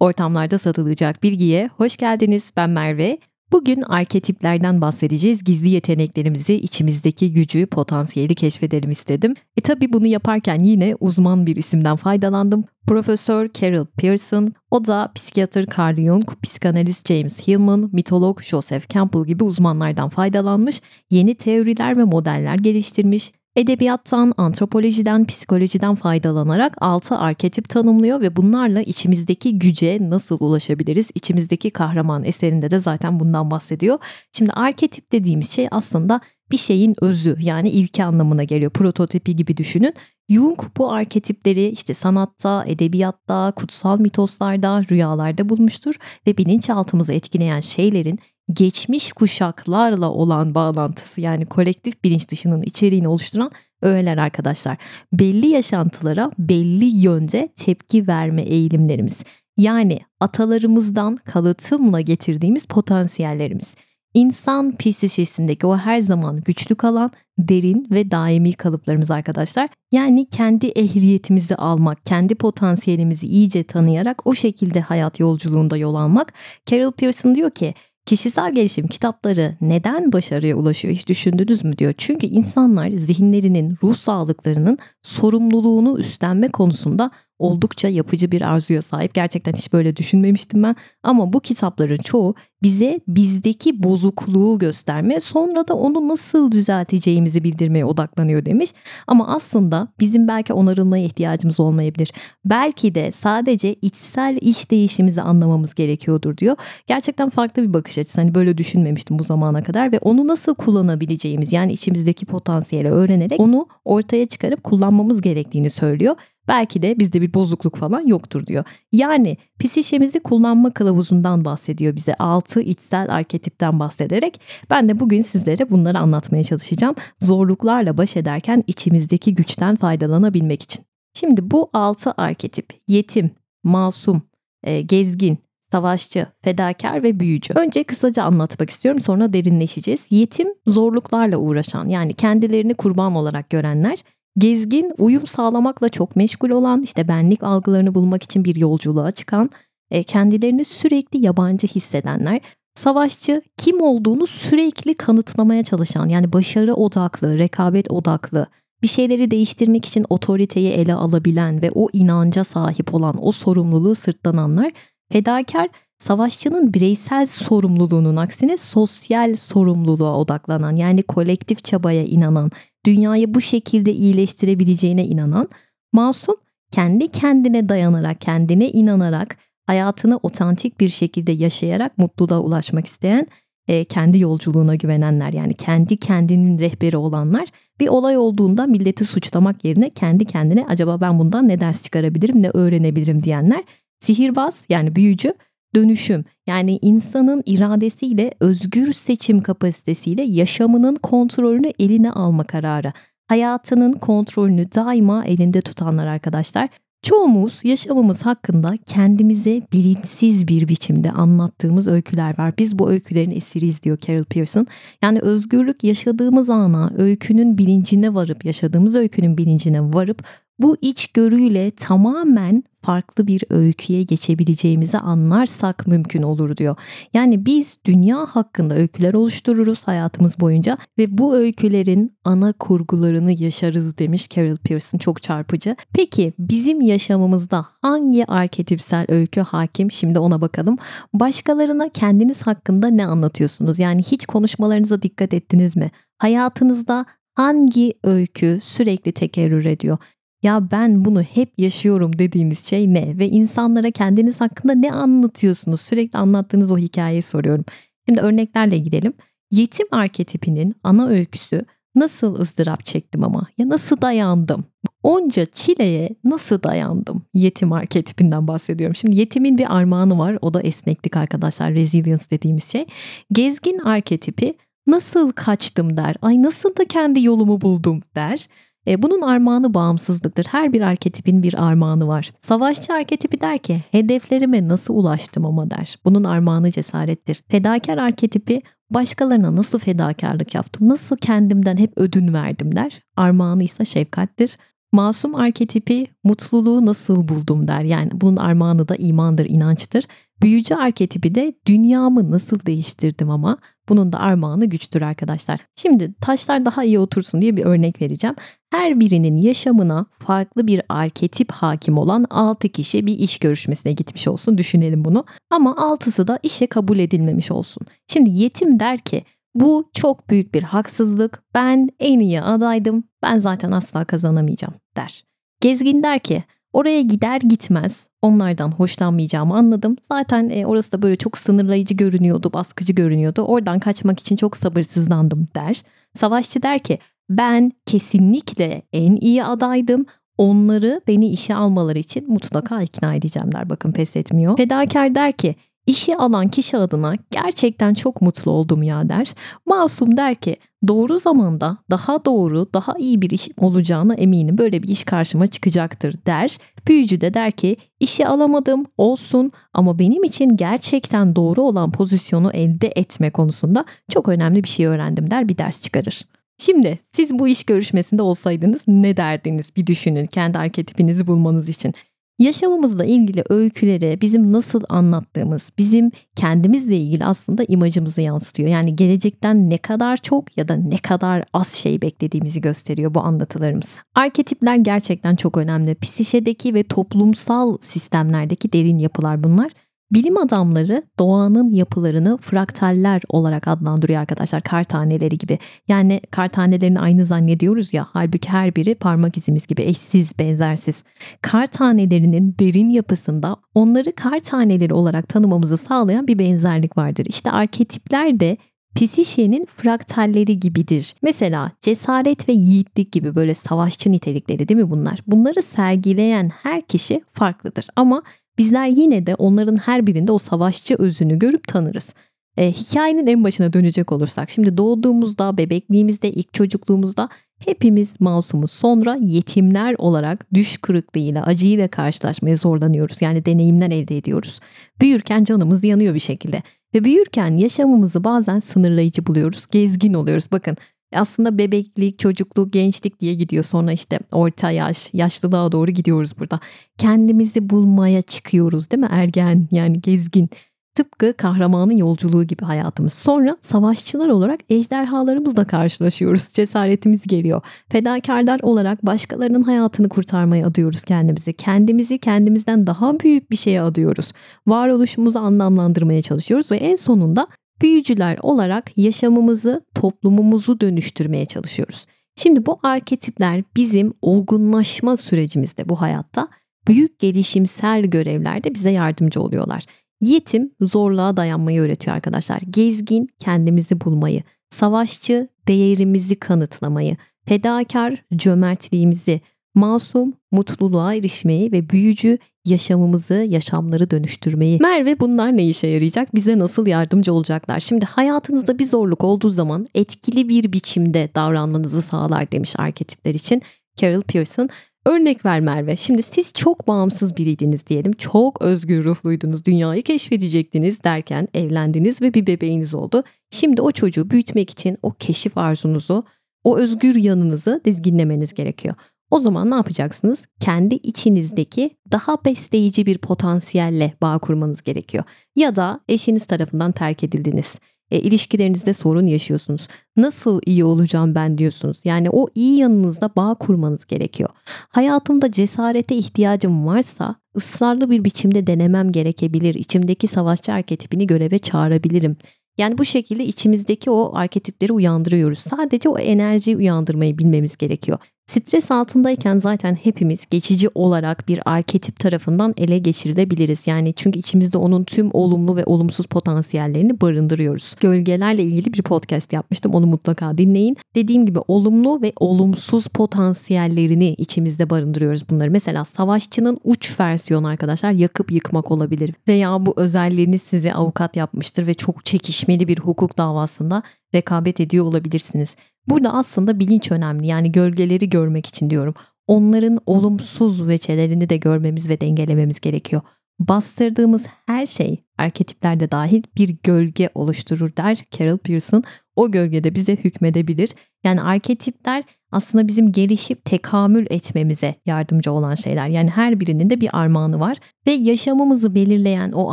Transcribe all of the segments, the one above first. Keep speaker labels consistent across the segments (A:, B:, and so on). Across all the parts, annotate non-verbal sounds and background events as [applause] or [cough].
A: Ortamlarda satılacak bilgiye hoş geldiniz. Ben Merve. Bugün arketiplerden bahsedeceğiz. Gizli yeteneklerimizi, içimizdeki gücü, potansiyeli keşfedelim istedim. E tabi bunu yaparken yine uzman bir isimden faydalandım. Profesör Carol Pearson, o da psikiyatr Carl Jung, psikanalist James Hillman, mitolog Joseph Campbell gibi uzmanlardan faydalanmış, yeni teoriler ve modeller geliştirmiş, Edebiyattan, antropolojiden, psikolojiden faydalanarak altı arketip tanımlıyor ve bunlarla içimizdeki güce nasıl ulaşabiliriz? İçimizdeki kahraman eserinde de zaten bundan bahsediyor. Şimdi arketip dediğimiz şey aslında bir şeyin özü yani ilki anlamına geliyor. Prototipi gibi düşünün. Jung bu arketipleri işte sanatta, edebiyatta, kutsal mitoslarda, rüyalarda bulmuştur ve bilinçaltımızı etkileyen şeylerin geçmiş kuşaklarla olan bağlantısı yani kolektif bilinç dışının içeriğini oluşturan öğeler arkadaşlar. Belli yaşantılara belli yönde tepki verme eğilimlerimiz. Yani atalarımızdan kalıtımla getirdiğimiz potansiyellerimiz. İnsan psikolojisindeki o her zaman güçlü kalan derin ve daimi kalıplarımız arkadaşlar. Yani kendi ehliyetimizi almak, kendi potansiyelimizi iyice tanıyarak o şekilde hayat yolculuğunda yol almak. Carol Pearson diyor ki Kişisel gelişim kitapları neden başarıya ulaşıyor hiç düşündünüz mü diyor. Çünkü insanlar zihinlerinin, ruh sağlıklarının sorumluluğunu üstlenme konusunda oldukça yapıcı bir arzuya sahip. Gerçekten hiç böyle düşünmemiştim ben. Ama bu kitapların çoğu bize bizdeki bozukluğu gösterme, sonra da onu nasıl düzelteceğimizi bildirmeye odaklanıyor demiş. Ama aslında bizim belki onarılmaya ihtiyacımız olmayabilir. Belki de sadece içsel iş değişimizi anlamamız gerekiyordur diyor. Gerçekten farklı bir bakış açısı. Hani böyle düşünmemiştim bu zamana kadar ve onu nasıl kullanabileceğimiz yani içimizdeki potansiyeli öğrenerek onu ortaya çıkarıp kullanmamız gerektiğini söylüyor. Belki de bizde bir bozukluk falan yoktur diyor. Yani psişemizi kullanma kılavuzundan bahsediyor bize. Altı içsel arketipten bahsederek ben de bugün sizlere bunları anlatmaya çalışacağım. Zorluklarla baş ederken içimizdeki güçten faydalanabilmek için. Şimdi bu altı arketip yetim, masum, e, gezgin, savaşçı, fedakar ve büyücü. Önce kısaca anlatmak istiyorum sonra derinleşeceğiz. Yetim zorluklarla uğraşan yani kendilerini kurban olarak görenler Gezgin uyum sağlamakla çok meşgul olan, işte benlik algılarını bulmak için bir yolculuğa çıkan, e, kendilerini sürekli yabancı hissedenler, savaşçı kim olduğunu sürekli kanıtlamaya çalışan yani başarı odaklı, rekabet odaklı, bir şeyleri değiştirmek için otoriteyi ele alabilen ve o inanca sahip olan, o sorumluluğu sırtlananlar, fedakar savaşçının bireysel sorumluluğunun aksine sosyal sorumluluğa odaklanan yani kolektif çabaya inanan, dünyayı bu şekilde iyileştirebileceğine inanan, masum kendi kendine dayanarak, kendine inanarak, hayatını otantik bir şekilde yaşayarak mutluluğa ulaşmak isteyen, e, kendi yolculuğuna güvenenler yani kendi kendinin rehberi olanlar bir olay olduğunda milleti suçlamak yerine kendi kendine acaba ben bundan ne ders çıkarabilirim, ne öğrenebilirim? diyenler, sihirbaz yani büyücü dönüşüm yani insanın iradesiyle özgür seçim kapasitesiyle yaşamının kontrolünü eline alma kararı. Hayatının kontrolünü daima elinde tutanlar arkadaşlar. Çoğumuz yaşamımız hakkında kendimize bilinçsiz bir biçimde anlattığımız öyküler var. Biz bu öykülerin esiriyiz diyor Carol Pearson. Yani özgürlük yaşadığımız ana öykünün bilincine varıp, yaşadığımız öykünün bilincine varıp bu içgörüyle tamamen farklı bir öyküye geçebileceğimizi anlarsak mümkün olur diyor. Yani biz dünya hakkında öyküler oluştururuz hayatımız boyunca ve bu öykülerin ana kurgularını yaşarız demiş Carol Pearson çok çarpıcı. Peki bizim yaşamımızda hangi arketipsel öykü hakim? Şimdi ona bakalım. Başkalarına kendiniz hakkında ne anlatıyorsunuz? Yani hiç konuşmalarınıza dikkat ettiniz mi? Hayatınızda hangi öykü sürekli tekerrür ediyor? Ya ben bunu hep yaşıyorum dediğiniz şey ne? Ve insanlara kendiniz hakkında ne anlatıyorsunuz? Sürekli anlattığınız o hikayeyi soruyorum. Şimdi örneklerle gidelim. Yetim arketipinin ana öyküsü nasıl ızdırap çektim ama ya nasıl dayandım? Onca çileye nasıl dayandım? Yetim arketipinden bahsediyorum. Şimdi yetimin bir armağanı var. O da esneklik arkadaşlar. Resilience dediğimiz şey. Gezgin arketipi nasıl kaçtım der. Ay nasıl da kendi yolumu buldum der. E, bunun armağanı bağımsızlıktır. Her bir arketipin bir armağanı var. Savaşçı arketipi der ki hedeflerime nasıl ulaştım ama der. Bunun armağanı cesarettir. Fedakar arketipi başkalarına nasıl fedakarlık yaptım, nasıl kendimden hep ödün verdim der. Armağanı ise şefkattir. Masum arketipi mutluluğu nasıl buldum der. Yani bunun armağanı da imandır, inançtır. Büyücü arketipi de dünyamı nasıl değiştirdim ama bunun da armağanı güçtür arkadaşlar. Şimdi taşlar daha iyi otursun diye bir örnek vereceğim. Her birinin yaşamına farklı bir arketip hakim olan 6 kişi bir iş görüşmesine gitmiş olsun düşünelim bunu. Ama 6'sı da işe kabul edilmemiş olsun. Şimdi yetim der ki bu çok büyük bir haksızlık. Ben en iyi adaydım. Ben zaten asla kazanamayacağım der. Gezgin der ki oraya gider gitmez onlardan hoşlanmayacağımı anladım. Zaten e, orası da böyle çok sınırlayıcı görünüyordu, baskıcı görünüyordu. Oradan kaçmak için çok sabırsızlandım der. Savaşçı der ki ben kesinlikle en iyi adaydım. Onları beni işe almaları için mutlaka ikna edeceğim der. Bakın pes etmiyor. Fedakar der ki İşi alan kişi adına gerçekten çok mutlu oldum ya der. Masum der ki doğru zamanda daha doğru, daha iyi bir iş olacağına eminim. Böyle bir iş karşıma çıkacaktır der. Büyücü de der ki işi alamadım olsun ama benim için gerçekten doğru olan pozisyonu elde etme konusunda çok önemli bir şey öğrendim der bir ders çıkarır. Şimdi siz bu iş görüşmesinde olsaydınız ne derdiniz bir düşünün kendi arketipinizi bulmanız için. Yaşamımızla ilgili öyküleri bizim nasıl anlattığımız, bizim kendimizle ilgili aslında imajımızı yansıtıyor. Yani gelecekten ne kadar çok ya da ne kadar az şey beklediğimizi gösteriyor bu anlatılarımız. Arketipler gerçekten çok önemli. Psişedeki ve toplumsal sistemlerdeki derin yapılar bunlar. Bilim adamları doğanın yapılarını fraktaller olarak adlandırıyor arkadaşlar. Kar taneleri gibi. Yani kar tanelerini aynı zannediyoruz ya. Halbuki her biri parmak izimiz gibi eşsiz, benzersiz. Kar tanelerinin derin yapısında onları kar taneleri olarak tanımamızı sağlayan bir benzerlik vardır. İşte arketipler de psişenin fraktalleri gibidir. Mesela cesaret ve yiğitlik gibi böyle savaşçı nitelikleri değil mi bunlar? Bunları sergileyen her kişi farklıdır ama Bizler yine de onların her birinde o savaşçı özünü görüp tanırız. E, hikayenin en başına dönecek olursak şimdi doğduğumuzda, bebekliğimizde, ilk çocukluğumuzda hepimiz masumuz. Sonra yetimler olarak düş kırıklığıyla, acıyla karşılaşmaya zorlanıyoruz. Yani deneyimler elde ediyoruz. Büyürken canımız yanıyor bir şekilde. Ve büyürken yaşamımızı bazen sınırlayıcı buluyoruz. Gezgin oluyoruz. Bakın aslında bebeklik, çocukluk, gençlik diye gidiyor. Sonra işte orta yaş, yaşlılığa doğru gidiyoruz burada. Kendimizi bulmaya çıkıyoruz değil mi? Ergen yani gezgin. Tıpkı kahramanın yolculuğu gibi hayatımız. Sonra savaşçılar olarak ejderhalarımızla karşılaşıyoruz. Cesaretimiz geliyor. Fedakarlar olarak başkalarının hayatını kurtarmaya adıyoruz kendimizi. Kendimizi kendimizden daha büyük bir şeye adıyoruz. Varoluşumuzu anlamlandırmaya çalışıyoruz ve en sonunda büyücüler olarak yaşamımızı, toplumumuzu dönüştürmeye çalışıyoruz. Şimdi bu arketipler bizim olgunlaşma sürecimizde bu hayatta büyük gelişimsel görevlerde bize yardımcı oluyorlar. Yetim zorluğa dayanmayı öğretiyor arkadaşlar. Gezgin kendimizi bulmayı, savaşçı değerimizi kanıtlamayı, fedakar cömertliğimizi, masum mutluluğa erişmeyi ve büyücü yaşamımızı, yaşamları dönüştürmeyi. Merve bunlar ne işe yarayacak? Bize nasıl yardımcı olacaklar? Şimdi hayatınızda bir zorluk olduğu zaman etkili bir biçimde davranmanızı sağlar demiş arketipler için Carol Pearson. Örnek ver Merve. Şimdi siz çok bağımsız biriydiniz diyelim. Çok özgür ruhluydunuz. Dünyayı keşfedecektiniz derken evlendiniz ve bir bebeğiniz oldu. Şimdi o çocuğu büyütmek için o keşif arzunuzu, o özgür yanınızı dizginlemeniz gerekiyor. O zaman ne yapacaksınız? Kendi içinizdeki daha besleyici bir potansiyelle bağ kurmanız gerekiyor. Ya da eşiniz tarafından terk edildiniz. E, ilişkilerinizde sorun yaşıyorsunuz. Nasıl iyi olacağım ben diyorsunuz. Yani o iyi yanınızda bağ kurmanız gerekiyor. Hayatımda cesarete ihtiyacım varsa ısrarlı bir biçimde denemem gerekebilir. İçimdeki savaşçı arketipini göreve çağırabilirim. Yani bu şekilde içimizdeki o arketipleri uyandırıyoruz. Sadece o enerjiyi uyandırmayı bilmemiz gerekiyor. Stres altındayken zaten hepimiz geçici olarak bir arketip tarafından ele geçirilebiliriz. Yani çünkü içimizde onun tüm olumlu ve olumsuz potansiyellerini barındırıyoruz. Gölgelerle ilgili bir podcast yapmıştım. Onu mutlaka dinleyin. Dediğim gibi olumlu ve olumsuz potansiyellerini içimizde barındırıyoruz bunları. Mesela savaşçının uç versiyonu arkadaşlar yakıp yıkmak olabilir. Veya bu özelliğiniz sizi avukat yapmıştır ve çok çekişmeli bir hukuk davasında rekabet ediyor olabilirsiniz. Burada aslında bilinç önemli. Yani gölgeleri görmek için diyorum. Onların olumsuz veçelerini de görmemiz ve dengelememiz gerekiyor. Bastırdığımız her şey arketiplerde dahil bir gölge oluşturur der Carol Pearson. O gölgede bize hükmedebilir. Yani arketipler aslında bizim gelişip tekamül etmemize yardımcı olan şeyler. Yani her birinin de bir armağanı var ve yaşamımızı belirleyen o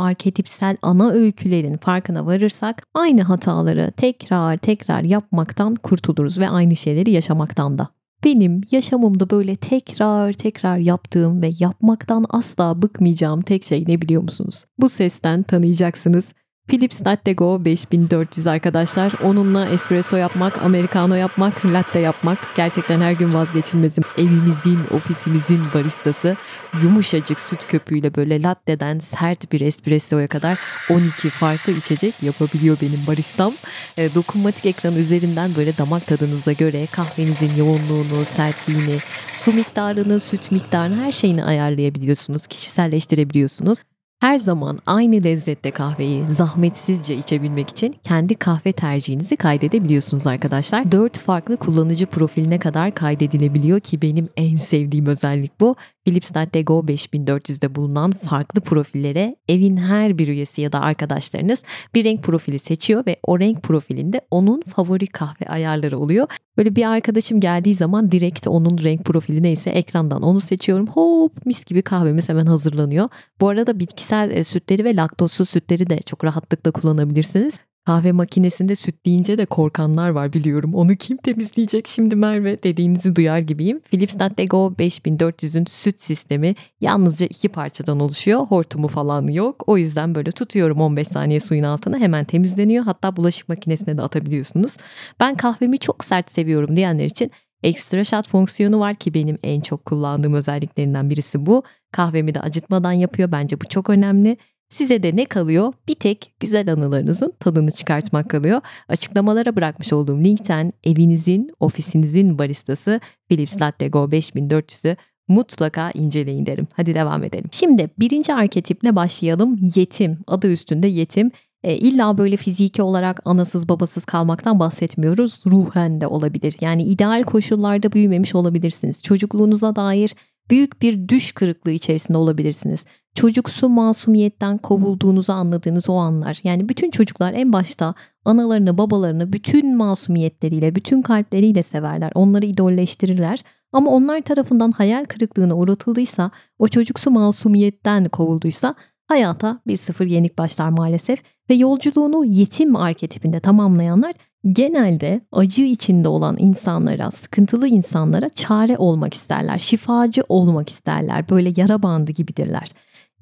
A: arketipsel ana öykülerin farkına varırsak aynı hataları tekrar tekrar yapmaktan kurtuluruz ve aynı şeyleri yaşamaktan da. Benim yaşamımda böyle tekrar tekrar yaptığım ve yapmaktan asla bıkmayacağım tek şey ne biliyor musunuz? Bu sesten tanıyacaksınız. Philips Latte Go 5400 arkadaşlar. Onunla espresso yapmak, americano yapmak, latte yapmak gerçekten her gün vazgeçilmezim. Evimizin, ofisimizin baristası yumuşacık süt köpüğüyle böyle latte'den sert bir espressoya kadar 12 farklı içecek yapabiliyor benim baristam. E, dokunmatik ekran üzerinden böyle damak tadınıza göre kahvenizin yoğunluğunu, sertliğini, su miktarını, süt miktarını her şeyini ayarlayabiliyorsunuz, kişiselleştirebiliyorsunuz. Her zaman aynı lezzette kahveyi zahmetsizce içebilmek için kendi kahve tercihinizi kaydedebiliyorsunuz arkadaşlar. 4 farklı kullanıcı profiline kadar kaydedilebiliyor ki benim en sevdiğim özellik bu. Philips Latte Go 5400'de bulunan farklı profillere evin her bir üyesi ya da arkadaşlarınız bir renk profili seçiyor ve o renk profilinde onun favori kahve ayarları oluyor. Böyle bir arkadaşım geldiği zaman direkt onun renk profili neyse ekrandan onu seçiyorum. Hop mis gibi kahvemiz hemen hazırlanıyor. Bu arada bitkisel e, sütleri ve laktozsuz sütleri de çok rahatlıkla kullanabilirsiniz. Kahve makinesinde süt deyince de korkanlar var biliyorum. Onu kim temizleyecek şimdi Merve dediğinizi duyar gibiyim. Philips Latte Go 5400'ün süt sistemi yalnızca iki parçadan oluşuyor. Hortumu falan yok. O yüzden böyle tutuyorum 15 saniye suyun altına hemen temizleniyor. Hatta bulaşık makinesine de atabiliyorsunuz. Ben kahvemi çok sert seviyorum diyenler için Extra shot fonksiyonu var ki benim en çok kullandığım özelliklerinden birisi bu. Kahvemi de acıtmadan yapıyor. Bence bu çok önemli. Size de ne kalıyor? Bir tek güzel anılarınızın tadını çıkartmak kalıyor. Açıklamalara bırakmış olduğum linkten evinizin, ofisinizin baristası Philips Latte Go 5400'ü mutlaka inceleyin derim. Hadi devam edelim. Şimdi birinci arketiple başlayalım. Yetim. Adı üstünde yetim. E, illa böyle fiziki olarak anasız babasız kalmaktan bahsetmiyoruz. Ruhen de olabilir. Yani ideal koşullarda büyümemiş olabilirsiniz. Çocukluğunuza dair büyük bir düş kırıklığı içerisinde olabilirsiniz. Çocuksu masumiyetten kovulduğunuzu anladığınız o anlar. Yani bütün çocuklar en başta analarını, babalarını bütün masumiyetleriyle, bütün kalpleriyle severler. Onları idolleştirirler. Ama onlar tarafından hayal kırıklığına uğratıldıysa, o çocuksu masumiyetten kovulduysa hayata bir sıfır yenik başlar maalesef ve yolculuğunu yetim arketipinde tamamlayanlar genelde acı içinde olan insanlara, sıkıntılı insanlara çare olmak isterler, şifacı olmak isterler, böyle yara bandı gibidirler.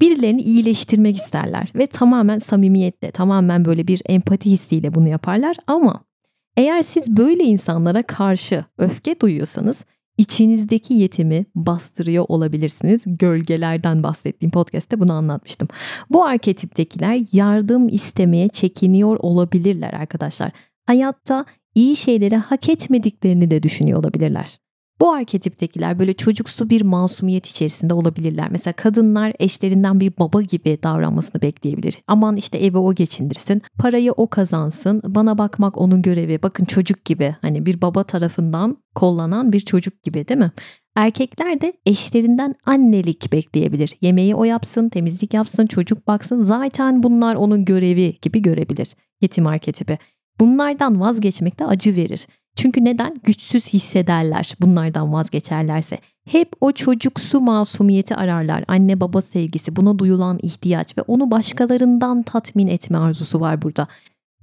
A: Birilerini iyileştirmek isterler ve tamamen samimiyetle, tamamen böyle bir empati hissiyle bunu yaparlar ama eğer siz böyle insanlara karşı öfke duyuyorsanız içinizdeki yetimi bastırıyor olabilirsiniz. Gölgelerden bahsettiğim podcast'te bunu anlatmıştım. Bu arketiptekiler yardım istemeye çekiniyor olabilirler arkadaşlar. Hayatta iyi şeyleri hak etmediklerini de düşünüyor olabilirler. Bu arketiptekiler böyle çocuksu bir masumiyet içerisinde olabilirler. Mesela kadınlar eşlerinden bir baba gibi davranmasını bekleyebilir. Aman işte evi o geçindirsin, parayı o kazansın, bana bakmak onun görevi. Bakın çocuk gibi hani bir baba tarafından kollanan bir çocuk gibi değil mi? Erkekler de eşlerinden annelik bekleyebilir. Yemeği o yapsın, temizlik yapsın, çocuk baksın. Zaten bunlar onun görevi gibi görebilir. Yetim arketipi. Bunlardan vazgeçmek de acı verir. Çünkü neden? Güçsüz hissederler bunlardan vazgeçerlerse. Hep o çocuksu masumiyeti ararlar. Anne baba sevgisi, buna duyulan ihtiyaç ve onu başkalarından tatmin etme arzusu var burada.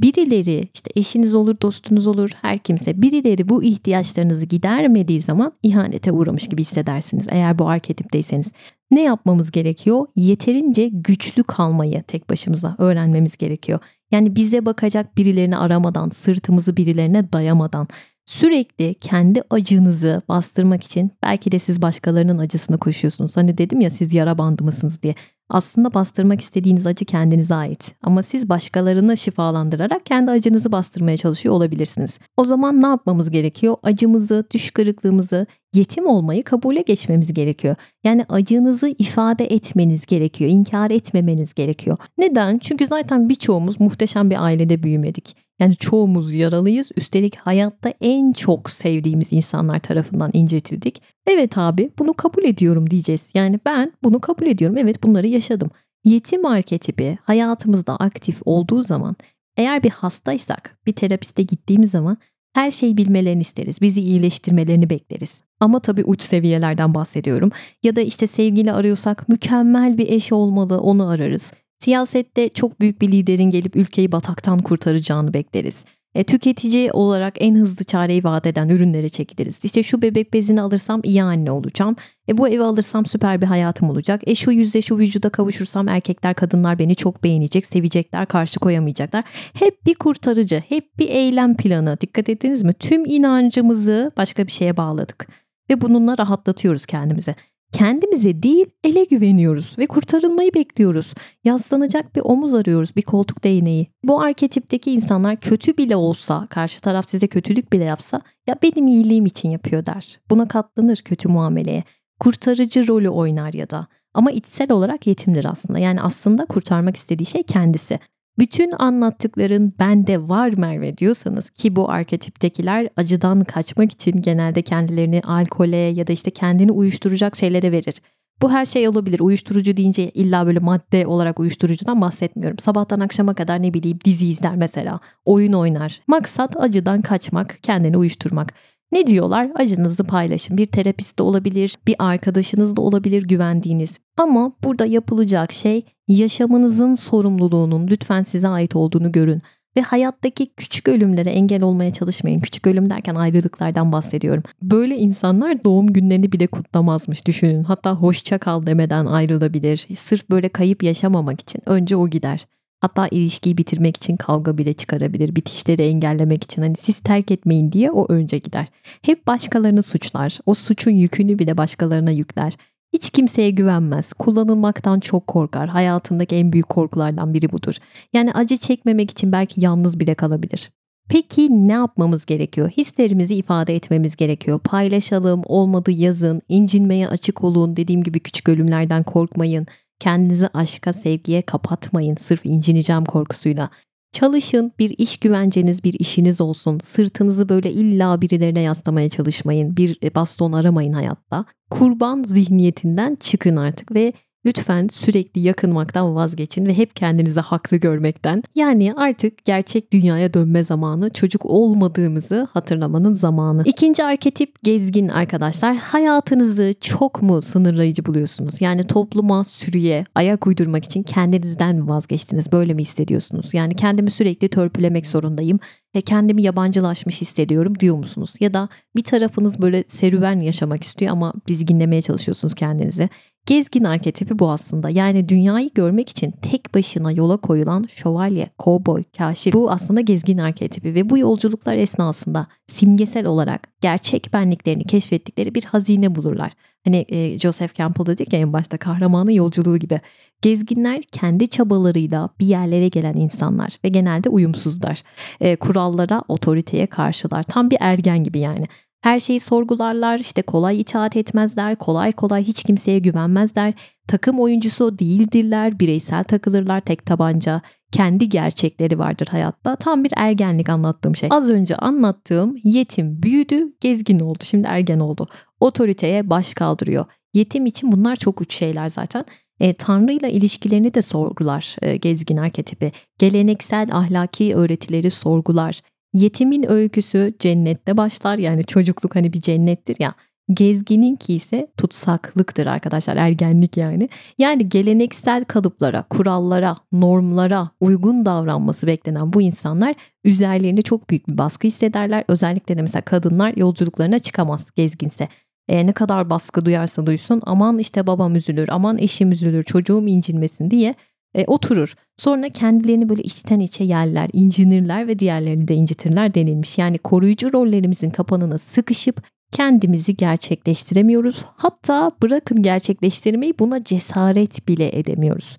A: Birileri işte eşiniz olur, dostunuz olur, her kimse birileri bu ihtiyaçlarınızı gidermediği zaman ihanete uğramış gibi hissedersiniz. Eğer bu arketipteyseniz. Ne yapmamız gerekiyor? Yeterince güçlü kalmayı tek başımıza öğrenmemiz gerekiyor. Yani bize bakacak birilerini aramadan, sırtımızı birilerine dayamadan, sürekli kendi acınızı bastırmak için belki de siz başkalarının acısını koşuyorsunuz. Hani dedim ya siz yara bandı mısınız diye. Aslında bastırmak istediğiniz acı kendinize ait. Ama siz başkalarını şifalandırarak kendi acınızı bastırmaya çalışıyor olabilirsiniz. O zaman ne yapmamız gerekiyor? Acımızı, düş kırıklığımızı, yetim olmayı kabule geçmemiz gerekiyor. Yani acınızı ifade etmeniz gerekiyor. İnkar etmemeniz gerekiyor. Neden? Çünkü zaten birçoğumuz muhteşem bir ailede büyümedik. Yani çoğumuz yaralıyız. Üstelik hayatta en çok sevdiğimiz insanlar tarafından incitildik. Evet abi bunu kabul ediyorum diyeceğiz. Yani ben bunu kabul ediyorum. Evet bunları yaşadım. Yetim arketipi hayatımızda aktif olduğu zaman eğer bir hastaysak bir terapiste gittiğimiz zaman Her şeyi bilmelerini isteriz. Bizi iyileştirmelerini bekleriz. Ama tabii uç seviyelerden bahsediyorum. Ya da işte sevgili arıyorsak mükemmel bir eş olmalı onu ararız. Siyasette çok büyük bir liderin gelip ülkeyi bataktan kurtaracağını bekleriz. E, tüketici olarak en hızlı çareyi vaat eden ürünlere çekiliriz. İşte şu bebek bezini alırsam iyi anne olacağım. E, bu evi alırsam süper bir hayatım olacak. E, şu yüzde şu vücuda kavuşursam erkekler kadınlar beni çok beğenecek, sevecekler, karşı koyamayacaklar. Hep bir kurtarıcı, hep bir eylem planı. Dikkat ettiniz mi? Tüm inancımızı başka bir şeye bağladık. Ve bununla rahatlatıyoruz kendimize. Kendimize değil ele güveniyoruz ve kurtarılmayı bekliyoruz. Yaslanacak bir omuz arıyoruz, bir koltuk değneği. Bu arketipteki insanlar kötü bile olsa, karşı taraf size kötülük bile yapsa ya benim iyiliğim için yapıyor der. Buna katlanır kötü muameleye. Kurtarıcı rolü oynar ya da. Ama içsel olarak yetimdir aslında. Yani aslında kurtarmak istediği şey kendisi. Bütün anlattıkların bende var Merve diyorsanız ki bu arketiptekiler acıdan kaçmak için genelde kendilerini alkole ya da işte kendini uyuşturacak şeylere verir. Bu her şey olabilir. Uyuşturucu deyince illa böyle madde olarak uyuşturucudan bahsetmiyorum. Sabahtan akşama kadar ne bileyim dizi izler mesela. Oyun oynar. Maksat acıdan kaçmak, kendini uyuşturmak. Ne diyorlar? Acınızı paylaşın. Bir terapist de olabilir, bir arkadaşınız da olabilir güvendiğiniz. Ama burada yapılacak şey yaşamınızın sorumluluğunun lütfen size ait olduğunu görün ve hayattaki küçük ölümlere engel olmaya çalışmayın. Küçük ölüm derken ayrılıklardan bahsediyorum. Böyle insanlar doğum günlerini bile kutlamazmış düşünün. Hatta hoşça kal demeden ayrılabilir. Sırf böyle kayıp yaşamamak için önce o gider. Hatta ilişkiyi bitirmek için kavga bile çıkarabilir. Bitişleri engellemek için hani siz terk etmeyin diye o önce gider. Hep başkalarını suçlar. O suçun yükünü bile başkalarına yükler. Hiç kimseye güvenmez. Kullanılmaktan çok korkar. Hayatındaki en büyük korkulardan biri budur. Yani acı çekmemek için belki yalnız bile kalabilir. Peki ne yapmamız gerekiyor? Hislerimizi ifade etmemiz gerekiyor. Paylaşalım, olmadı yazın, incinmeye açık olun. Dediğim gibi küçük ölümlerden korkmayın. Kendinizi aşka, sevgiye kapatmayın sırf incineceğim korkusuyla. Çalışın, bir iş güvenceniz, bir işiniz olsun. Sırtınızı böyle illa birilerine yaslamaya çalışmayın. Bir e, baston aramayın hayatta. Kurban zihniyetinden çıkın artık ve Lütfen sürekli yakınmaktan vazgeçin ve hep kendinizi haklı görmekten. Yani artık gerçek dünyaya dönme zamanı, çocuk olmadığımızı hatırlamanın zamanı. İkinci arketip gezgin arkadaşlar. Hayatınızı çok mu sınırlayıcı buluyorsunuz? Yani topluma, sürüye ayak uydurmak için kendinizden mi vazgeçtiniz? Böyle mi hissediyorsunuz? Yani kendimi sürekli törpülemek zorundayım ve kendimi yabancılaşmış hissediyorum diyor musunuz? Ya da bir tarafınız böyle serüven yaşamak istiyor ama dizginlemeye çalışıyorsunuz kendinizi. Gezgin arketipi bu aslında. Yani dünyayı görmek için tek başına yola koyulan şövalye, kovboy, kaşif. Bu aslında gezgin arketipi ve bu yolculuklar esnasında simgesel olarak gerçek benliklerini keşfettikleri bir hazine bulurlar. Hani e, Joseph Campbell dedik ya en başta kahramanın yolculuğu gibi. Gezginler kendi çabalarıyla bir yerlere gelen insanlar ve genelde uyumsuzlar. E, kurallara, otoriteye karşılar. Tam bir ergen gibi yani. Her şeyi sorgularlar, işte kolay itaat etmezler, kolay kolay hiç kimseye güvenmezler. Takım oyuncusu değildirler, bireysel takılırlar, tek tabanca. Kendi gerçekleri vardır hayatta. Tam bir ergenlik anlattığım şey. Az önce anlattığım yetim büyüdü, gezgin oldu. Şimdi ergen oldu. Otoriteye baş kaldırıyor. Yetim için bunlar çok uç şeyler zaten. E, Tanrı ile ilişkilerini de sorgular e, gezgin arketipi. Geleneksel ahlaki öğretileri sorgular. Yetimin öyküsü cennette başlar yani çocukluk hani bir cennettir ya. Gezgininki ise tutsaklıktır arkadaşlar ergenlik yani. Yani geleneksel kalıplara, kurallara, normlara uygun davranması beklenen bu insanlar üzerlerinde çok büyük bir baskı hissederler. Özellikle de mesela kadınlar yolculuklarına çıkamaz gezginse. E, ne kadar baskı duyarsa duysun aman işte babam üzülür, aman eşim üzülür, çocuğum incinmesin diye e, oturur. Sonra kendilerini böyle içten içe yerler, incinirler ve diğerlerini de incitirler denilmiş. Yani koruyucu rollerimizin kapanına sıkışıp kendimizi gerçekleştiremiyoruz. Hatta bırakın gerçekleştirmeyi buna cesaret bile edemiyoruz.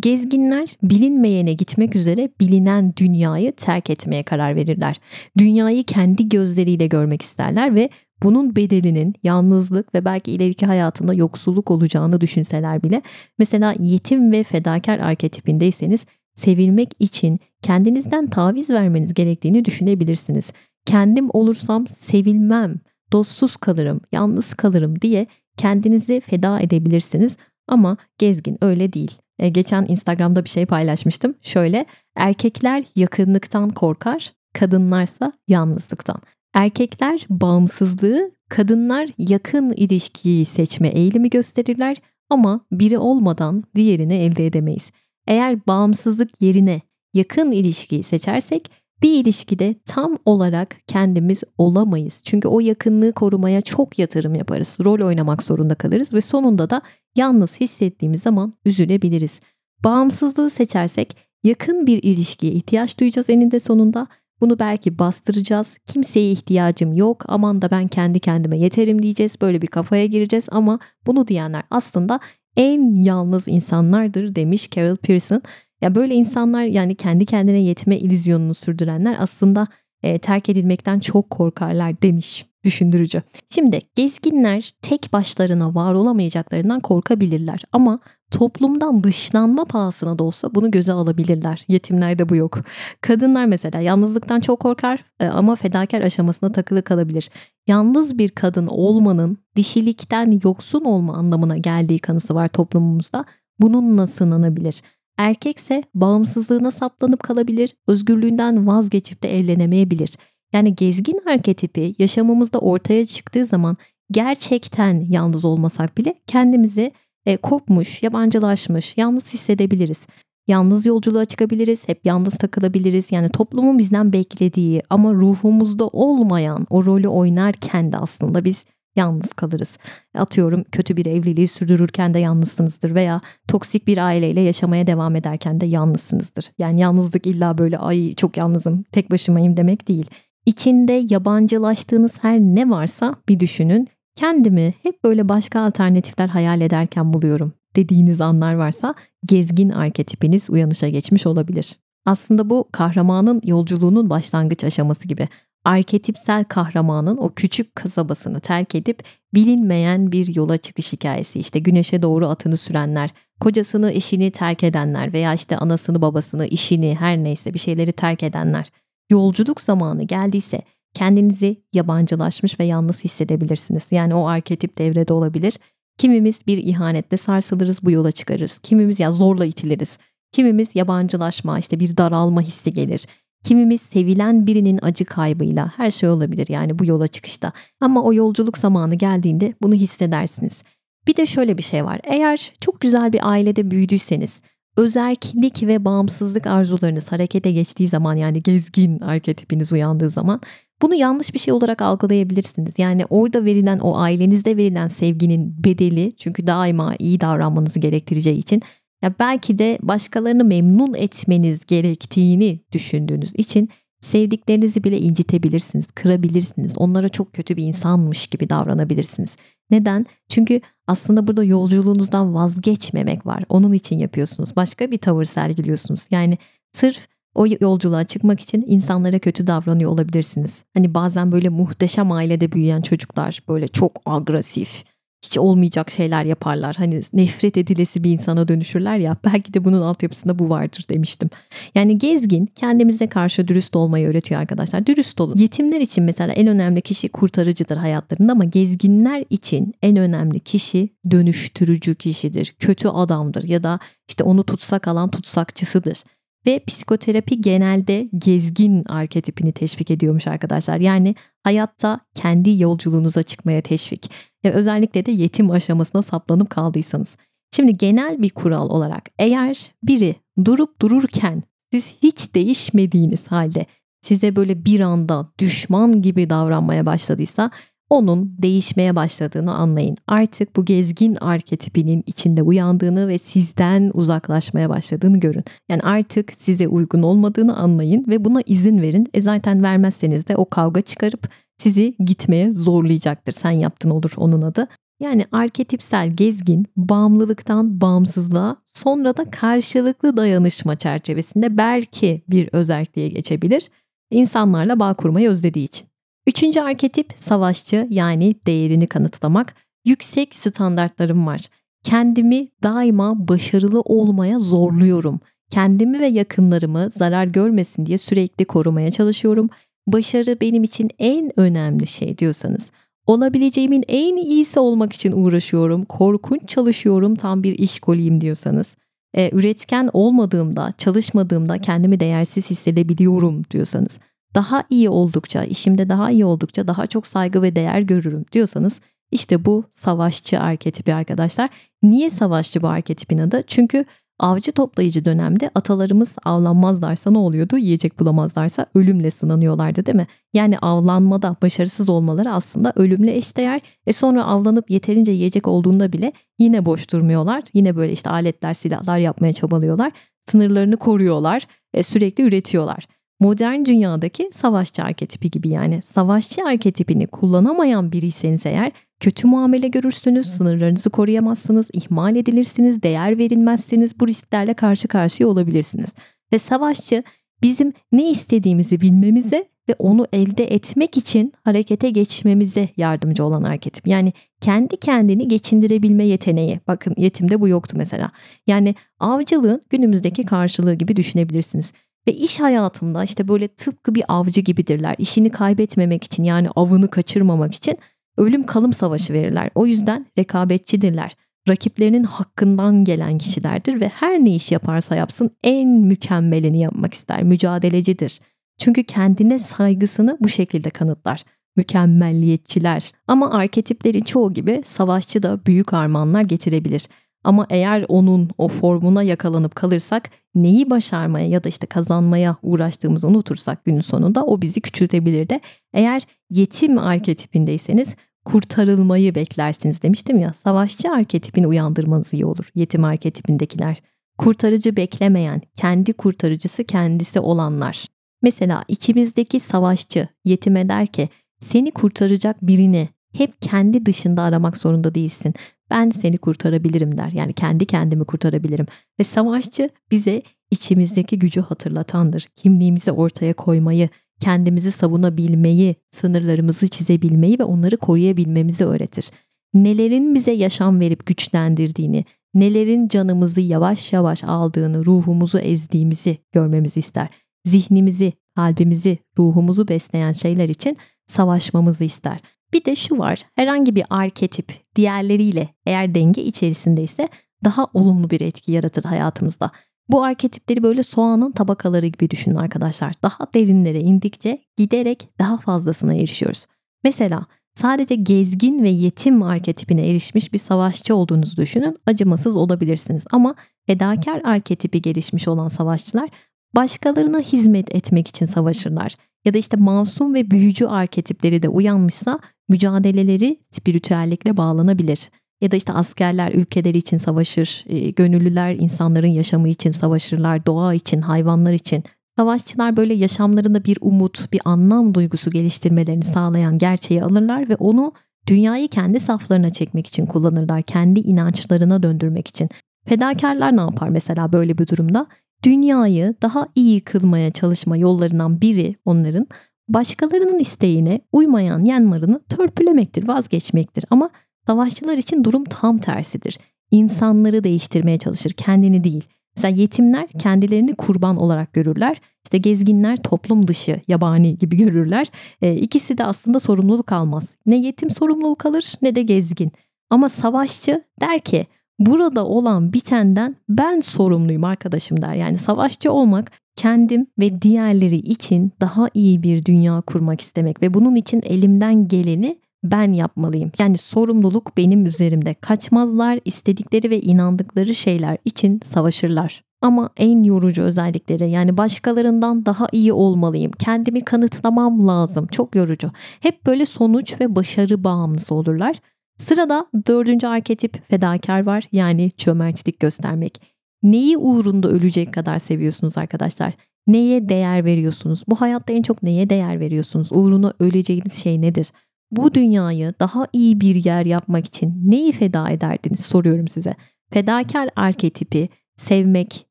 A: Gezginler bilinmeyene gitmek üzere bilinen dünyayı terk etmeye karar verirler. Dünyayı kendi gözleriyle görmek isterler ve bunun bedelinin yalnızlık ve belki ileriki hayatında yoksulluk olacağını düşünseler bile mesela yetim ve fedakar arketipindeyseniz sevilmek için kendinizden taviz vermeniz gerektiğini düşünebilirsiniz. Kendim olursam sevilmem, dostsuz kalırım, yalnız kalırım diye kendinizi feda edebilirsiniz ama gezgin öyle değil. E, geçen Instagram'da bir şey paylaşmıştım. Şöyle erkekler yakınlıktan korkar, kadınlarsa yalnızlıktan. Erkekler bağımsızlığı, kadınlar yakın ilişkiyi seçme eğilimi gösterirler ama biri olmadan diğerini elde edemeyiz. Eğer bağımsızlık yerine yakın ilişkiyi seçersek bir ilişkide tam olarak kendimiz olamayız. Çünkü o yakınlığı korumaya çok yatırım yaparız. Rol oynamak zorunda kalırız ve sonunda da yalnız hissettiğimiz zaman üzülebiliriz. Bağımsızlığı seçersek yakın bir ilişkiye ihtiyaç duyacağız eninde sonunda. Bunu belki bastıracağız. Kimseye ihtiyacım yok. Aman da ben kendi kendime yeterim diyeceğiz. Böyle bir kafaya gireceğiz ama bunu diyenler aslında en yalnız insanlardır demiş Carol Pearson. Ya böyle insanlar yani kendi kendine yetme illüzyonunu sürdürenler aslında e, terk edilmekten çok korkarlar demiş düşündürücü. Şimdi gezginler tek başlarına var olamayacaklarından korkabilirler ama toplumdan dışlanma pahasına da olsa bunu göze alabilirler. Yetimlerde bu yok. Kadınlar mesela yalnızlıktan çok korkar e, ama fedakar aşamasına takılı kalabilir. Yalnız bir kadın olmanın dişilikten yoksun olma anlamına geldiği kanısı var toplumumuzda. Bununla sınanabilir. Erkekse bağımsızlığına saplanıp kalabilir, özgürlüğünden vazgeçip de evlenemeyebilir. Yani gezgin arketipi yaşamımızda ortaya çıktığı zaman gerçekten yalnız olmasak bile kendimizi e, kopmuş, yabancılaşmış, yalnız hissedebiliriz. Yalnız yolculuğa çıkabiliriz, hep yalnız takılabiliriz. Yani toplumun bizden beklediği ama ruhumuzda olmayan o rolü oynarken de aslında biz yalnız kalırız. Atıyorum kötü bir evliliği sürdürürken de yalnızsınızdır veya toksik bir aileyle yaşamaya devam ederken de yalnızsınızdır. Yani yalnızlık illa böyle ay çok yalnızım, tek başımayım demek değil. İçinde yabancılaştığınız her ne varsa bir düşünün. Kendimi hep böyle başka alternatifler hayal ederken buluyorum dediğiniz anlar varsa gezgin arketipiniz uyanışa geçmiş olabilir. Aslında bu kahramanın yolculuğunun başlangıç aşaması gibi arketipsel kahramanın o küçük kasabasını terk edip bilinmeyen bir yola çıkış hikayesi. İşte güneşe doğru atını sürenler, kocasını, eşini terk edenler veya işte anasını, babasını, işini her neyse bir şeyleri terk edenler. Yolculuk zamanı geldiyse kendinizi yabancılaşmış ve yalnız hissedebilirsiniz. Yani o arketip devrede olabilir. Kimimiz bir ihanetle sarsılırız bu yola çıkarırız. Kimimiz ya zorla itiliriz. Kimimiz yabancılaşma işte bir daralma hissi gelir. Kimimiz sevilen birinin acı kaybıyla her şey olabilir yani bu yola çıkışta. Ama o yolculuk zamanı geldiğinde bunu hissedersiniz. Bir de şöyle bir şey var. Eğer çok güzel bir ailede büyüdüyseniz, özerklik ve bağımsızlık arzularınız harekete geçtiği zaman yani gezgin arketipiniz uyandığı zaman bunu yanlış bir şey olarak algılayabilirsiniz. Yani orada verilen o ailenizde verilen sevginin bedeli çünkü daima iyi davranmanızı gerektireceği için ya belki de başkalarını memnun etmeniz gerektiğini düşündüğünüz için sevdiklerinizi bile incitebilirsiniz, kırabilirsiniz. Onlara çok kötü bir insanmış gibi davranabilirsiniz. Neden? Çünkü aslında burada yolculuğunuzdan vazgeçmemek var. Onun için yapıyorsunuz. Başka bir tavır sergiliyorsunuz. Yani sırf o yolculuğa çıkmak için insanlara kötü davranıyor olabilirsiniz. Hani bazen böyle muhteşem ailede büyüyen çocuklar böyle çok agresif, hiç olmayacak şeyler yaparlar. Hani nefret edilesi bir insana dönüşürler ya. Belki de bunun altyapısında bu vardır demiştim. Yani gezgin kendimize karşı dürüst olmayı öğretiyor arkadaşlar. Dürüst olun. Yetimler için mesela en önemli kişi kurtarıcıdır hayatlarında ama gezginler için en önemli kişi dönüştürücü kişidir. Kötü adamdır ya da işte onu tutsak alan tutsakçısıdır. Ve psikoterapi genelde gezgin arketipini teşvik ediyormuş arkadaşlar. Yani hayatta kendi yolculuğunuza çıkmaya teşvik. Ve özellikle de yetim aşamasına saplanıp kaldıysanız. Şimdi genel bir kural olarak eğer biri durup dururken siz hiç değişmediğiniz halde size böyle bir anda düşman gibi davranmaya başladıysa onun değişmeye başladığını anlayın. Artık bu gezgin arketipinin içinde uyandığını ve sizden uzaklaşmaya başladığını görün. Yani artık size uygun olmadığını anlayın ve buna izin verin. E zaten vermezseniz de o kavga çıkarıp sizi gitmeye zorlayacaktır. Sen yaptın olur onun adı. Yani arketipsel gezgin bağımlılıktan bağımsızlığa sonra da karşılıklı dayanışma çerçevesinde belki bir özelliğe geçebilir. İnsanlarla bağ kurmayı özlediği için. Üçüncü arketip savaşçı yani değerini kanıtlamak. Yüksek standartlarım var. Kendimi daima başarılı olmaya zorluyorum. Kendimi ve yakınlarımı zarar görmesin diye sürekli korumaya çalışıyorum. Başarı benim için en önemli şey diyorsanız olabileceğimin en iyisi olmak için uğraşıyorum. Korkunç çalışıyorum tam bir iş koliyim diyorsanız. E, üretken olmadığımda, çalışmadığımda kendimi değersiz hissedebiliyorum diyorsanız daha iyi oldukça, işimde daha iyi oldukça daha çok saygı ve değer görürüm diyorsanız işte bu savaşçı arketipi arkadaşlar. Niye savaşçı bu arketipin adı? Çünkü avcı toplayıcı dönemde atalarımız avlanmazlarsa ne oluyordu? Yiyecek bulamazlarsa ölümle sınanıyorlardı değil mi? Yani avlanmada başarısız olmaları aslında ölümle eşdeğer. E sonra avlanıp yeterince yiyecek olduğunda bile yine boş durmuyorlar. Yine böyle işte aletler, silahlar yapmaya çabalıyorlar. Sınırlarını koruyorlar. E sürekli üretiyorlar modern dünyadaki savaşçı arketipi gibi yani savaşçı arketipini kullanamayan biriyseniz eğer kötü muamele görürsünüz, sınırlarınızı koruyamazsınız, ihmal edilirsiniz, değer verilmezsiniz, bu risklerle karşı karşıya olabilirsiniz. Ve savaşçı bizim ne istediğimizi bilmemize ve onu elde etmek için harekete geçmemize yardımcı olan arketip. Yani kendi kendini geçindirebilme yeteneği. Bakın yetimde bu yoktu mesela. Yani avcılığın günümüzdeki karşılığı gibi düşünebilirsiniz. Ve iş hayatında işte böyle tıpkı bir avcı gibidirler. İşini kaybetmemek için yani avını kaçırmamak için ölüm kalım savaşı verirler. O yüzden rekabetçidirler. Rakiplerinin hakkından gelen kişilerdir ve her ne iş yaparsa yapsın en mükemmelini yapmak ister. Mücadelecidir. Çünkü kendine saygısını bu şekilde kanıtlar. Mükemmelliyetçiler. Ama arketiplerin çoğu gibi savaşçı da büyük armağanlar getirebilir. Ama eğer onun o formuna yakalanıp kalırsak neyi başarmaya ya da işte kazanmaya uğraştığımızı unutursak günün sonunda o bizi küçültebilir de. Eğer yetim arketipindeyseniz kurtarılmayı beklersiniz demiştim ya. Savaşçı arketipini uyandırmanız iyi olur yetim arketipindekiler. Kurtarıcı beklemeyen, kendi kurtarıcısı kendisi olanlar. Mesela içimizdeki savaşçı yetime der ki seni kurtaracak birini hep kendi dışında aramak zorunda değilsin ben seni kurtarabilirim der. Yani kendi kendimi kurtarabilirim. Ve savaşçı bize içimizdeki gücü hatırlatandır. Kimliğimizi ortaya koymayı, kendimizi savunabilmeyi, sınırlarımızı çizebilmeyi ve onları koruyabilmemizi öğretir. Nelerin bize yaşam verip güçlendirdiğini, nelerin canımızı yavaş yavaş aldığını, ruhumuzu ezdiğimizi görmemizi ister. Zihnimizi, kalbimizi, ruhumuzu besleyen şeyler için savaşmamızı ister. Bir de şu var. Herhangi bir arketip diğerleriyle eğer denge içerisindeyse daha olumlu bir etki yaratır hayatımızda. Bu arketipleri böyle soğanın tabakaları gibi düşünün arkadaşlar. Daha derinlere indikçe giderek daha fazlasına erişiyoruz. Mesela sadece gezgin ve yetim arketipine erişmiş bir savaşçı olduğunuzu düşünün. Acımasız olabilirsiniz ama fedakar arketipi gelişmiş olan savaşçılar başkalarına hizmet etmek için savaşırlar. Ya da işte masum ve büyücü arketipleri de uyanmışsa mücadeleleri spiritüellikle bağlanabilir. Ya da işte askerler ülkeleri için savaşır, e, gönüllüler insanların yaşamı için savaşırlar, doğa için, hayvanlar için. Savaşçılar böyle yaşamlarında bir umut, bir anlam duygusu geliştirmelerini sağlayan gerçeği alırlar ve onu dünyayı kendi saflarına çekmek için kullanırlar, kendi inançlarına döndürmek için. Fedakarlar ne yapar mesela böyle bir durumda? Dünyayı daha iyi kılmaya çalışma yollarından biri onların başkalarının isteğine uymayan yanlarını törpülemektir, vazgeçmektir. Ama savaşçılar için durum tam tersidir. İnsanları değiştirmeye çalışır, kendini değil. Mesela yetimler kendilerini kurban olarak görürler. İşte gezginler toplum dışı, yabani gibi görürler. E, ikisi de aslında sorumluluk almaz. Ne yetim sorumluluk alır ne de gezgin. Ama savaşçı der ki burada olan bitenden ben sorumluyum arkadaşım der. Yani savaşçı olmak kendim ve diğerleri için daha iyi bir dünya kurmak istemek ve bunun için elimden geleni ben yapmalıyım. Yani sorumluluk benim üzerimde. Kaçmazlar, istedikleri ve inandıkları şeyler için savaşırlar. Ama en yorucu özellikleri yani başkalarından daha iyi olmalıyım. Kendimi kanıtlamam lazım. Çok yorucu. Hep böyle sonuç ve başarı bağımlısı olurlar. Sırada dördüncü arketip fedakar var yani cömertlik göstermek. Neyi uğrunda ölecek kadar seviyorsunuz arkadaşlar? Neye değer veriyorsunuz? Bu hayatta en çok neye değer veriyorsunuz? Uğruna öleceğiniz şey nedir? Bu dünyayı daha iyi bir yer yapmak için neyi feda ederdiniz soruyorum size. Fedakar arketipi sevmek,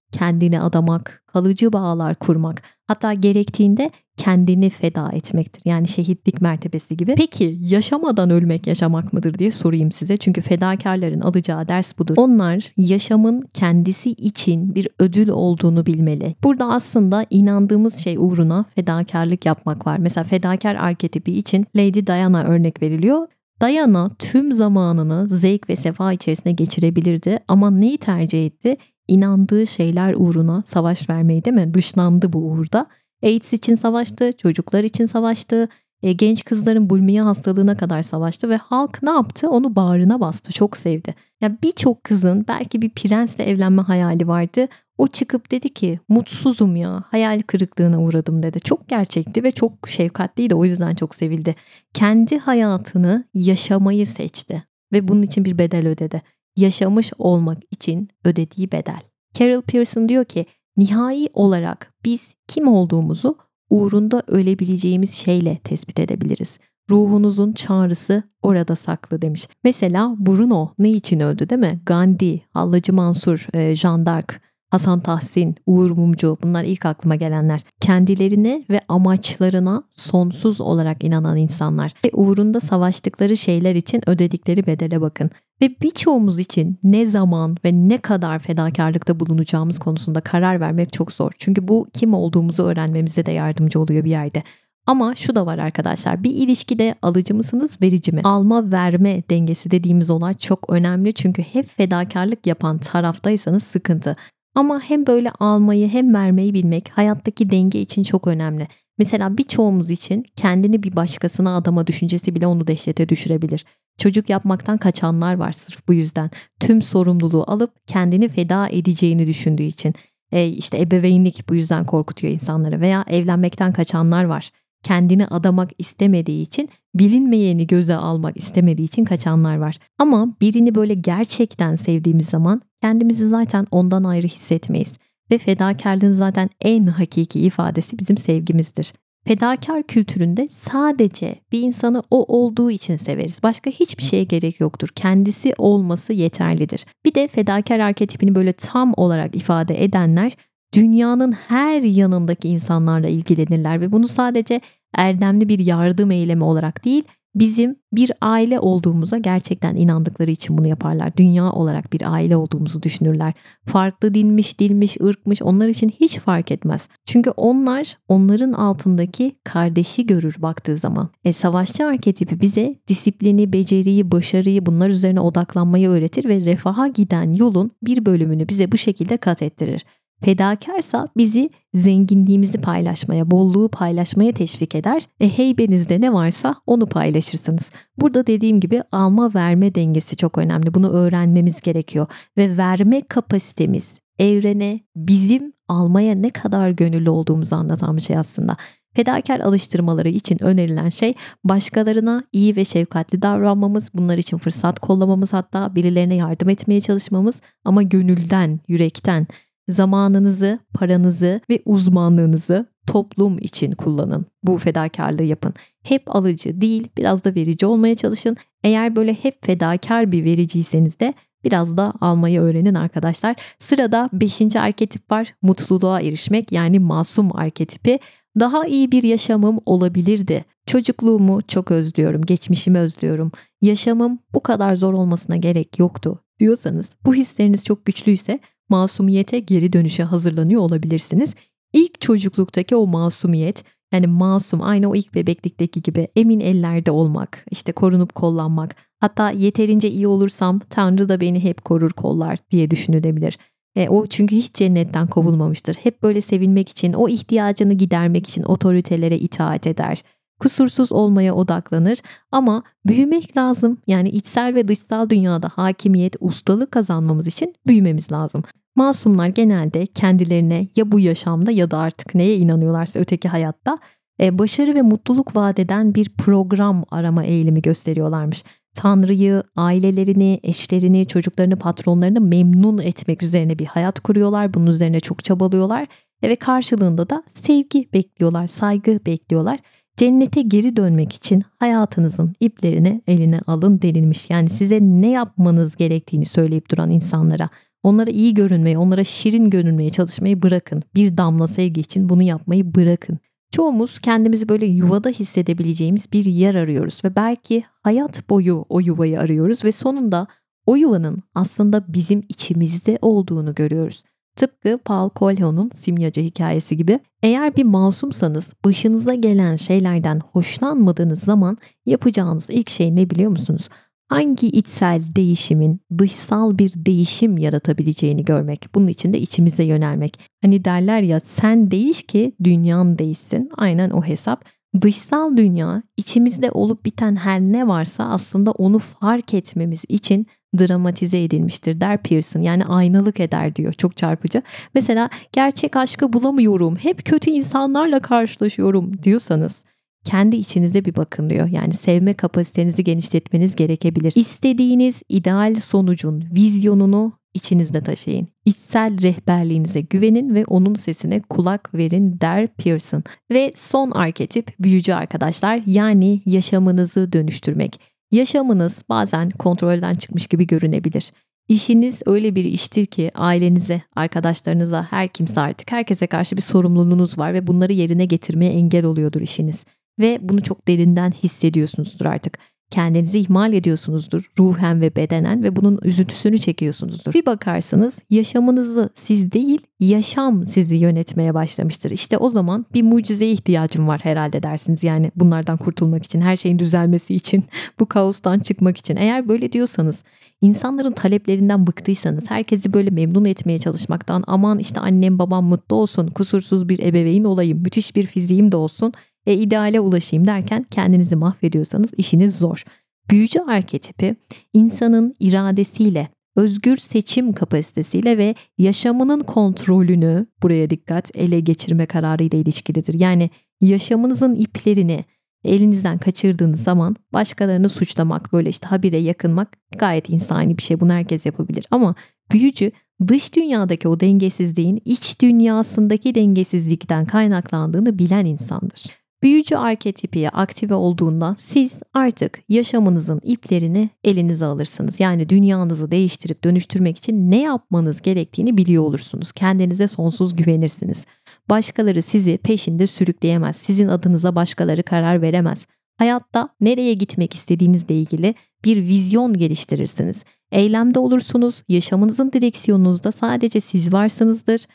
A: kendini adamak, kalıcı bağlar kurmak, hatta gerektiğinde kendini feda etmektir. Yani şehitlik mertebesi gibi. Peki yaşamadan ölmek yaşamak mıdır diye sorayım size. Çünkü fedakarların alacağı ders budur. Onlar yaşamın kendisi için bir ödül olduğunu bilmeli. Burada aslında inandığımız şey uğruna fedakarlık yapmak var. Mesela fedakar arketipi için Lady Diana örnek veriliyor. Diana tüm zamanını zevk ve sefa içerisinde geçirebilirdi ama neyi tercih etti? İnandığı şeyler uğruna savaş vermeyi değil mi? Dışlandı bu uğurda AIDS için savaştı, çocuklar için savaştı, e, genç kızların bulmiye hastalığına kadar savaştı ve halk ne yaptı? Onu bağrına bastı, çok sevdi. Ya birçok kızın belki bir prensle evlenme hayali vardı. O çıkıp dedi ki mutsuzum ya hayal kırıklığına uğradım dedi. Çok gerçekti ve çok şefkatliydi o yüzden çok sevildi. Kendi hayatını yaşamayı seçti ve bunun için bir bedel ödedi. Yaşamış olmak için ödediği bedel. Carol Pearson diyor ki nihai olarak biz kim olduğumuzu uğrunda ölebileceğimiz şeyle tespit edebiliriz. Ruhunuzun çağrısı orada saklı demiş. Mesela Bruno ne için öldü değil mi? Gandhi, Hallacı Mansur, e, Jean d'Arc, Hasan Tahsin, Uğur Mumcu bunlar ilk aklıma gelenler. Kendilerine ve amaçlarına sonsuz olarak inanan insanlar ve uğrunda savaştıkları şeyler için ödedikleri bedele bakın. Ve birçoğumuz için ne zaman ve ne kadar fedakarlıkta bulunacağımız konusunda karar vermek çok zor. Çünkü bu kim olduğumuzu öğrenmemize de yardımcı oluyor bir yerde. Ama şu da var arkadaşlar bir ilişkide alıcı mısınız verici mi? Alma verme dengesi dediğimiz olay çok önemli çünkü hep fedakarlık yapan taraftaysanız sıkıntı. Ama hem böyle almayı hem vermeyi bilmek hayattaki denge için çok önemli. Mesela birçoğumuz için kendini bir başkasına adama düşüncesi bile onu dehşete düşürebilir. Çocuk yapmaktan kaçanlar var sırf bu yüzden. Tüm sorumluluğu alıp kendini feda edeceğini düşündüğü için. E işte ebeveynlik bu yüzden korkutuyor insanları veya evlenmekten kaçanlar var. Kendini adamak istemediği için bilinmeyeni göze almak istemediği için kaçanlar var. Ama birini böyle gerçekten sevdiğimiz zaman kendimizi zaten ondan ayrı hissetmeyiz. Ve fedakarlığın zaten en hakiki ifadesi bizim sevgimizdir. Fedakar kültüründe sadece bir insanı o olduğu için severiz. Başka hiçbir şeye gerek yoktur. Kendisi olması yeterlidir. Bir de fedakar arketipini böyle tam olarak ifade edenler dünyanın her yanındaki insanlarla ilgilenirler ve bunu sadece erdemli bir yardım eylemi olarak değil, bizim bir aile olduğumuza gerçekten inandıkları için bunu yaparlar. Dünya olarak bir aile olduğumuzu düşünürler. Farklı dinmiş, dilmiş, ırkmış onlar için hiç fark etmez. Çünkü onlar onların altındaki kardeşi görür baktığı zaman. E, savaşçı arketipi bize disiplini, beceriyi, başarıyı bunlar üzerine odaklanmayı öğretir ve refaha giden yolun bir bölümünü bize bu şekilde kat ettirir. Fedakarsa bizi zenginliğimizi paylaşmaya, bolluğu paylaşmaya teşvik eder. E heybenizde ne varsa onu paylaşırsınız. Burada dediğim gibi alma verme dengesi çok önemli. Bunu öğrenmemiz gerekiyor ve verme kapasitemiz evrene bizim almaya ne kadar gönüllü olduğumuzu anlatan bir şey aslında. Fedakar alıştırmaları için önerilen şey başkalarına iyi ve şefkatli davranmamız, bunlar için fırsat kollamamız hatta birilerine yardım etmeye çalışmamız ama gönülden, yürekten zamanınızı, paranızı ve uzmanlığınızı toplum için kullanın. Bu fedakarlığı yapın. Hep alıcı değil, biraz da verici olmaya çalışın. Eğer böyle hep fedakar bir vericiyseniz de biraz da almayı öğrenin arkadaşlar. Sırada 5. arketip var. Mutluluğa erişmek yani masum arketipi. Daha iyi bir yaşamım olabilirdi. Çocukluğumu çok özlüyorum, geçmişimi özlüyorum. Yaşamım bu kadar zor olmasına gerek yoktu diyorsanız, bu hisleriniz çok güçlüyse masumiyete geri dönüşe hazırlanıyor olabilirsiniz. İlk çocukluktaki o masumiyet yani masum aynı o ilk bebeklikteki gibi emin ellerde olmak, işte korunup kollanmak. Hatta yeterince iyi olursam Tanrı da beni hep korur kollar diye düşünülebilir. E, o çünkü hiç cennetten kovulmamıştır. Hep böyle sevilmek için, o ihtiyacını gidermek için otoritelere itaat eder. Kusursuz olmaya odaklanır ama büyümek lazım. Yani içsel ve dışsal dünyada hakimiyet, ustalık kazanmamız için büyümemiz lazım. Masumlar genelde kendilerine ya bu yaşamda ya da artık neye inanıyorlarsa öteki hayatta e, başarı ve mutluluk vadeden bir program arama eğilimi gösteriyorlarmış. Tanrı'yı, ailelerini, eşlerini, çocuklarını, patronlarını memnun etmek üzerine bir hayat kuruyorlar. Bunun üzerine çok çabalıyorlar e, ve karşılığında da sevgi bekliyorlar, saygı bekliyorlar. Cennete geri dönmek için hayatınızın iplerini eline alın denilmiş. Yani size ne yapmanız gerektiğini söyleyip duran insanlara Onlara iyi görünmeyi, onlara şirin görünmeye çalışmayı bırakın. Bir damla sevgi için bunu yapmayı bırakın. Çoğumuz kendimizi böyle yuvada hissedebileceğimiz bir yer arıyoruz ve belki hayat boyu o yuvayı arıyoruz ve sonunda o yuvanın aslında bizim içimizde olduğunu görüyoruz. Tıpkı Paul Coelho'nun simyacı hikayesi gibi eğer bir masumsanız başınıza gelen şeylerden hoşlanmadığınız zaman yapacağınız ilk şey ne biliyor musunuz? Hangi içsel değişimin dışsal bir değişim yaratabileceğini görmek. Bunun için de içimize yönelmek. Hani derler ya sen değiş ki dünyan değişsin. Aynen o hesap. Dışsal dünya içimizde olup biten her ne varsa aslında onu fark etmemiz için dramatize edilmiştir der Pearson. Yani aynalık eder diyor. Çok çarpıcı. Mesela gerçek aşkı bulamıyorum. Hep kötü insanlarla karşılaşıyorum diyorsanız kendi içinizde bir bakın diyor. Yani sevme kapasitenizi genişletmeniz gerekebilir. İstediğiniz ideal sonucun vizyonunu içinizde taşıyın. İçsel rehberliğinize güvenin ve onun sesine kulak verin der Pearson. Ve son arketip büyücü arkadaşlar yani yaşamınızı dönüştürmek. Yaşamınız bazen kontrolden çıkmış gibi görünebilir. İşiniz öyle bir iştir ki ailenize, arkadaşlarınıza, her kimse artık herkese karşı bir sorumluluğunuz var ve bunları yerine getirmeye engel oluyordur işiniz. Ve bunu çok derinden hissediyorsunuzdur artık kendinizi ihmal ediyorsunuzdur ruhen ve bedenen ve bunun üzüntüsünü çekiyorsunuzdur. Bir bakarsınız yaşamınızı siz değil yaşam sizi yönetmeye başlamıştır. İşte o zaman bir mucizeye ihtiyacım var herhalde dersiniz. Yani bunlardan kurtulmak için, her şeyin düzelmesi için, [laughs] bu kaostan çıkmak için. Eğer böyle diyorsanız, insanların taleplerinden bıktıysanız, herkesi böyle memnun etmeye çalışmaktan, aman işte annem babam mutlu olsun, kusursuz bir ebeveyn olayım, müthiş bir fiziğim de olsun e, ideale ulaşayım derken kendinizi mahvediyorsanız işiniz zor. Büyücü arketipi insanın iradesiyle, özgür seçim kapasitesiyle ve yaşamının kontrolünü buraya dikkat ele geçirme kararıyla ilişkilidir. Yani yaşamınızın iplerini elinizden kaçırdığınız zaman başkalarını suçlamak, böyle işte habire yakınmak gayet insani bir şey. Bunu herkes yapabilir. Ama büyücü dış dünyadaki o dengesizliğin iç dünyasındaki dengesizlikten kaynaklandığını bilen insandır. Büyücü arketipi aktive olduğunda siz artık yaşamınızın iplerini elinize alırsınız. Yani dünyanızı değiştirip dönüştürmek için ne yapmanız gerektiğini biliyor olursunuz. Kendinize sonsuz güvenirsiniz. Başkaları sizi peşinde sürükleyemez. Sizin adınıza başkaları karar veremez. Hayatta nereye gitmek istediğinizle ilgili bir vizyon geliştirirsiniz. Eylemde olursunuz. Yaşamınızın direksiyonunuzda sadece siz varsınızdır.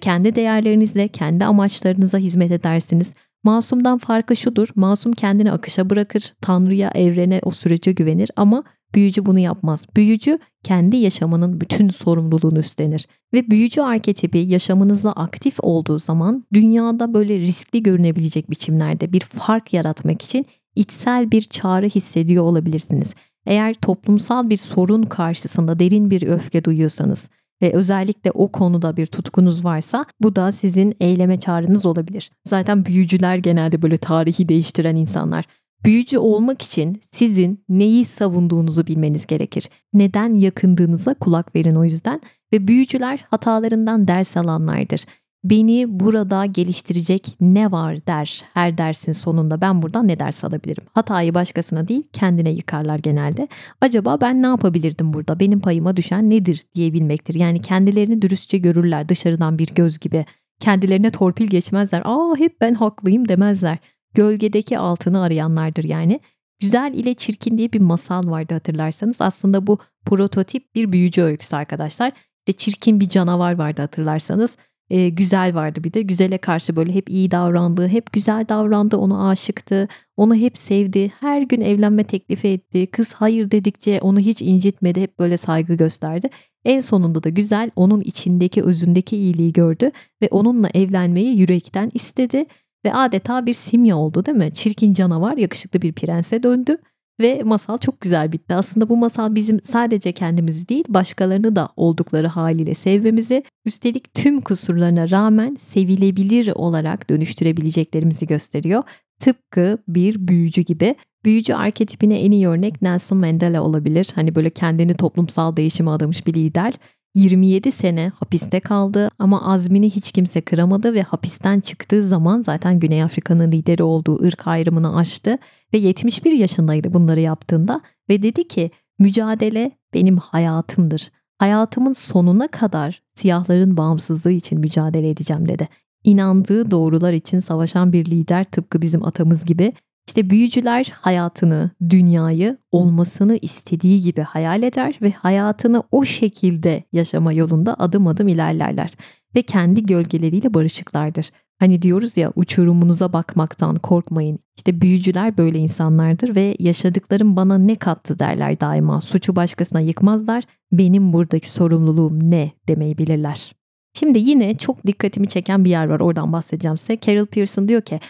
A: Kendi değerlerinizle, kendi amaçlarınıza hizmet edersiniz. Masumdan farkı şudur. Masum kendini akışa bırakır. Tanrı'ya, evrene, o sürece güvenir ama büyücü bunu yapmaz. Büyücü kendi yaşamının bütün sorumluluğunu üstlenir. Ve büyücü arketipi yaşamınızda aktif olduğu zaman dünyada böyle riskli görünebilecek biçimlerde bir fark yaratmak için içsel bir çağrı hissediyor olabilirsiniz. Eğer toplumsal bir sorun karşısında derin bir öfke duyuyorsanız, ve özellikle o konuda bir tutkunuz varsa bu da sizin eyleme çağrınız olabilir. Zaten büyücüler genelde böyle tarihi değiştiren insanlar. Büyücü olmak için sizin neyi savunduğunuzu bilmeniz gerekir. Neden yakındığınıza kulak verin o yüzden ve büyücüler hatalarından ders alanlardır beni burada geliştirecek ne var der her dersin sonunda ben buradan ne ders alabilirim? Hatayı başkasına değil kendine yıkarlar genelde. Acaba ben ne yapabilirdim burada? Benim payıma düşen nedir diyebilmektir. Yani kendilerini dürüstçe görürler dışarıdan bir göz gibi. Kendilerine torpil geçmezler. Aa hep ben haklıyım demezler. Gölgedeki altını arayanlardır yani. Güzel ile Çirkin diye bir masal vardı hatırlarsanız. Aslında bu prototip bir büyücü öyküsü arkadaşlar. İşte çirkin bir canavar vardı hatırlarsanız e, güzel vardı bir de. Güzele karşı böyle hep iyi davrandı, hep güzel davrandı, ona aşıktı, onu hep sevdi. Her gün evlenme teklifi etti. Kız hayır dedikçe onu hiç incitmedi, hep böyle saygı gösterdi. En sonunda da güzel onun içindeki özündeki iyiliği gördü ve onunla evlenmeyi yürekten istedi ve adeta bir simya oldu değil mi? Çirkin canavar yakışıklı bir prense döndü ve masal çok güzel bitti. Aslında bu masal bizim sadece kendimizi değil başkalarını da oldukları haliyle sevmemizi, üstelik tüm kusurlarına rağmen sevilebilir olarak dönüştürebileceklerimizi gösteriyor. Tıpkı bir büyücü gibi. Büyücü arketipine en iyi örnek Nelson Mandela olabilir. Hani böyle kendini toplumsal değişime adamış bir lider. 27 sene hapiste kaldı ama azmini hiç kimse kıramadı ve hapisten çıktığı zaman zaten Güney Afrika'nın lideri olduğu ırk ayrımını aştı ve 71 yaşındaydı bunları yaptığında ve dedi ki mücadele benim hayatımdır. Hayatımın sonuna kadar siyahların bağımsızlığı için mücadele edeceğim dedi. İnandığı doğrular için savaşan bir lider tıpkı bizim atamız gibi işte büyücüler hayatını, dünyayı olmasını istediği gibi hayal eder ve hayatını o şekilde yaşama yolunda adım adım ilerlerler ve kendi gölgeleriyle barışıklardır. Hani diyoruz ya uçurumunuza bakmaktan korkmayın. İşte büyücüler böyle insanlardır ve yaşadıklarım bana ne kattı derler daima. Suçu başkasına yıkmazlar. Benim buradaki sorumluluğum ne demeyi bilirler. Şimdi yine çok dikkatimi çeken bir yer var oradan bahsedeceğim size. Carol Pearson diyor ki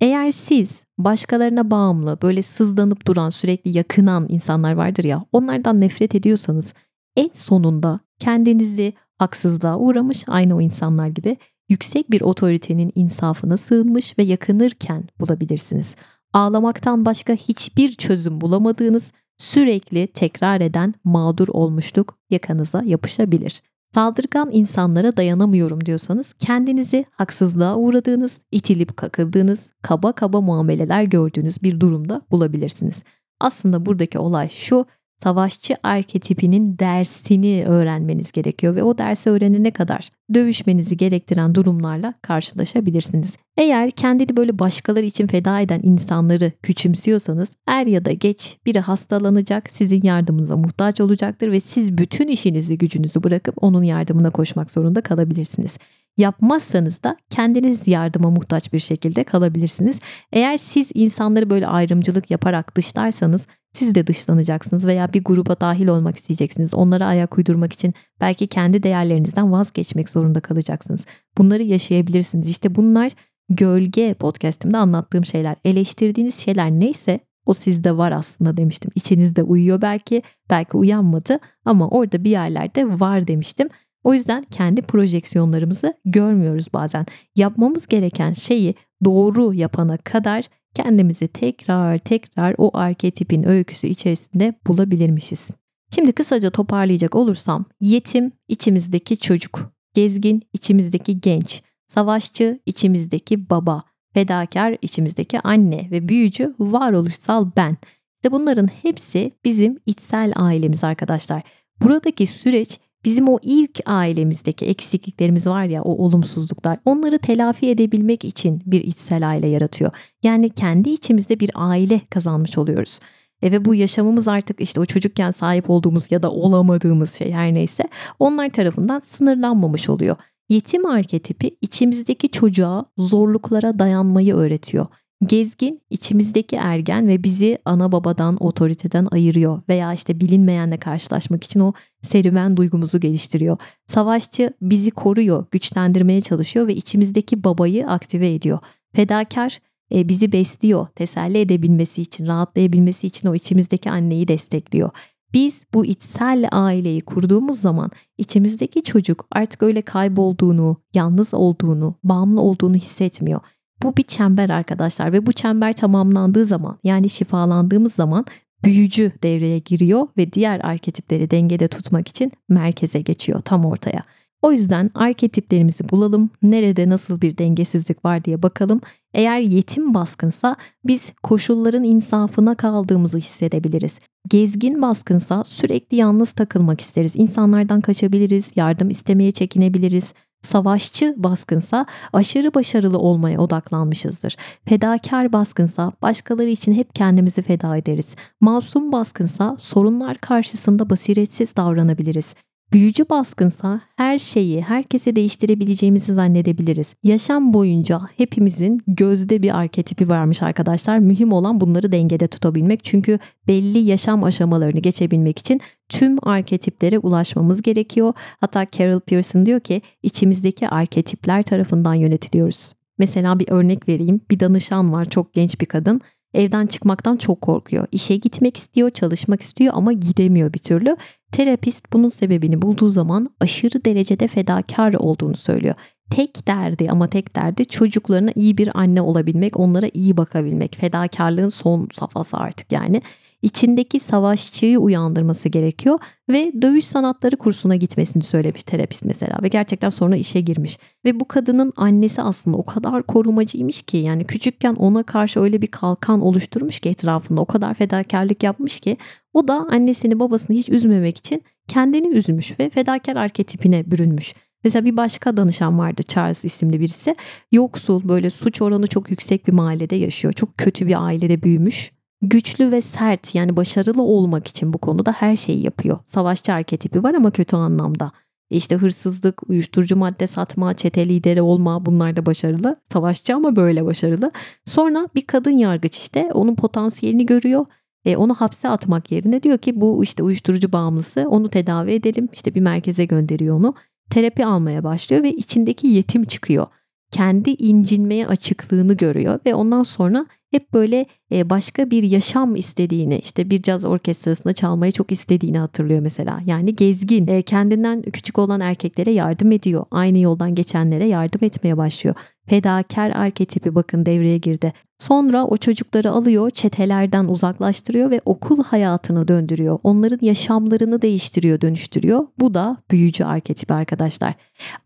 A: eğer siz başkalarına bağımlı, böyle sızlanıp duran, sürekli yakınan insanlar vardır ya, onlardan nefret ediyorsanız en sonunda kendinizi haksızlığa uğramış aynı o insanlar gibi yüksek bir otoritenin insafına sığınmış ve yakınırken bulabilirsiniz. Ağlamaktan başka hiçbir çözüm bulamadığınız, sürekli tekrar eden mağdur olmuşluk yakanıza yapışabilir. Saldırgan insanlara dayanamıyorum diyorsanız kendinizi haksızlığa uğradığınız, itilip kakıldığınız, kaba kaba muameleler gördüğünüz bir durumda bulabilirsiniz. Aslında buradaki olay şu, savaşçı arketipinin dersini öğrenmeniz gerekiyor ve o dersi öğrenene kadar dövüşmenizi gerektiren durumlarla karşılaşabilirsiniz. Eğer kendini böyle başkaları için feda eden insanları küçümsüyorsanız er ya da geç biri hastalanacak, sizin yardımınıza muhtaç olacaktır ve siz bütün işinizi gücünüzü bırakıp onun yardımına koşmak zorunda kalabilirsiniz. Yapmazsanız da kendiniz yardıma muhtaç bir şekilde kalabilirsiniz. Eğer siz insanları böyle ayrımcılık yaparak dışlarsanız siz de dışlanacaksınız veya bir gruba dahil olmak isteyeceksiniz. Onlara ayak uydurmak için belki kendi değerlerinizden vazgeçmek zorunda kalacaksınız. Bunları yaşayabilirsiniz. İşte bunlar gölge podcast'imde anlattığım şeyler. Eleştirdiğiniz şeyler neyse o sizde var aslında demiştim. İçinizde uyuyor belki, belki uyanmadı ama orada bir yerlerde var demiştim. O yüzden kendi projeksiyonlarımızı görmüyoruz bazen. Yapmamız gereken şeyi doğru yapana kadar kendimizi tekrar tekrar o arketipin öyküsü içerisinde bulabilirmişiz. Şimdi kısaca toparlayacak olursam yetim içimizdeki çocuk, gezgin içimizdeki genç, savaşçı içimizdeki baba, fedakar içimizdeki anne ve büyücü varoluşsal ben. İşte bunların hepsi bizim içsel ailemiz arkadaşlar. Buradaki süreç bizim o ilk ailemizdeki eksikliklerimiz var ya o olumsuzluklar onları telafi edebilmek için bir içsel aile yaratıyor. Yani kendi içimizde bir aile kazanmış oluyoruz. E ve bu yaşamımız artık işte o çocukken sahip olduğumuz ya da olamadığımız şey her neyse onlar tarafından sınırlanmamış oluyor. Yetim arketipi içimizdeki çocuğa zorluklara dayanmayı öğretiyor. Gezgin içimizdeki ergen ve bizi ana babadan, otoriteden ayırıyor veya işte bilinmeyenle karşılaşmak için o serüven duygumuzu geliştiriyor. Savaşçı bizi koruyor, güçlendirmeye çalışıyor ve içimizdeki babayı aktive ediyor. Fedakar e, bizi besliyor, teselli edebilmesi için, rahatlayabilmesi için o içimizdeki anneyi destekliyor. Biz bu içsel aileyi kurduğumuz zaman içimizdeki çocuk artık öyle kaybolduğunu, yalnız olduğunu, bağımlı olduğunu hissetmiyor. Bu bir çember arkadaşlar ve bu çember tamamlandığı zaman yani şifalandığımız zaman büyücü devreye giriyor ve diğer arketipleri dengede tutmak için merkeze geçiyor tam ortaya. O yüzden arketiplerimizi bulalım. Nerede nasıl bir dengesizlik var diye bakalım. Eğer yetim baskınsa biz koşulların insafına kaldığımızı hissedebiliriz. Gezgin baskınsa sürekli yalnız takılmak isteriz. İnsanlardan kaçabiliriz, yardım istemeye çekinebiliriz savaşçı baskınsa aşırı başarılı olmaya odaklanmışızdır. Fedakar baskınsa başkaları için hep kendimizi feda ederiz. Masum baskınsa sorunlar karşısında basiretsiz davranabiliriz. Büyücü baskınsa her şeyi, herkesi değiştirebileceğimizi zannedebiliriz. Yaşam boyunca hepimizin gözde bir arketipi varmış arkadaşlar. Mühim olan bunları dengede tutabilmek. Çünkü belli yaşam aşamalarını geçebilmek için tüm arketiplere ulaşmamız gerekiyor. Hatta Carol Pearson diyor ki içimizdeki arketipler tarafından yönetiliyoruz. Mesela bir örnek vereyim. Bir danışan var, çok genç bir kadın evden çıkmaktan çok korkuyor. İşe gitmek istiyor, çalışmak istiyor ama gidemiyor bir türlü. Terapist bunun sebebini bulduğu zaman aşırı derecede fedakar olduğunu söylüyor. Tek derdi ama tek derdi çocuklarına iyi bir anne olabilmek, onlara iyi bakabilmek. Fedakarlığın son safhası artık yani içindeki savaşçıyı uyandırması gerekiyor ve dövüş sanatları kursuna gitmesini söylemiş terapist mesela ve gerçekten sonra işe girmiş. Ve bu kadının annesi aslında o kadar korumacıymış ki yani küçükken ona karşı öyle bir kalkan oluşturmuş ki etrafında o kadar fedakarlık yapmış ki o da annesini babasını hiç üzmemek için kendini üzmüş ve fedakar arketipine bürünmüş. Mesela bir başka danışan vardı Charles isimli birisi. Yoksul böyle suç oranı çok yüksek bir mahallede yaşıyor. Çok kötü bir ailede büyümüş güçlü ve sert yani başarılı olmak için bu konuda her şeyi yapıyor. Savaşçı arketipi var ama kötü anlamda. işte hırsızlık, uyuşturucu madde satma, çete lideri olma bunlar da başarılı. Savaşçı ama böyle başarılı. Sonra bir kadın yargıç işte onun potansiyelini görüyor. E, onu hapse atmak yerine diyor ki bu işte uyuşturucu bağımlısı onu tedavi edelim. İşte bir merkeze gönderiyor onu. Terapi almaya başlıyor ve içindeki yetim çıkıyor. Kendi incinmeye açıklığını görüyor ve ondan sonra hep böyle e, başka bir yaşam istediğini işte bir caz orkestrasında çalmayı çok istediğini hatırlıyor mesela. Yani gezgin e, kendinden küçük olan erkeklere yardım ediyor. Aynı yoldan geçenlere yardım etmeye başlıyor. Fedakar arketipi bakın devreye girdi. Sonra o çocukları alıyor, çetelerden uzaklaştırıyor ve okul hayatına döndürüyor. Onların yaşamlarını değiştiriyor, dönüştürüyor. Bu da büyücü arketipi arkadaşlar.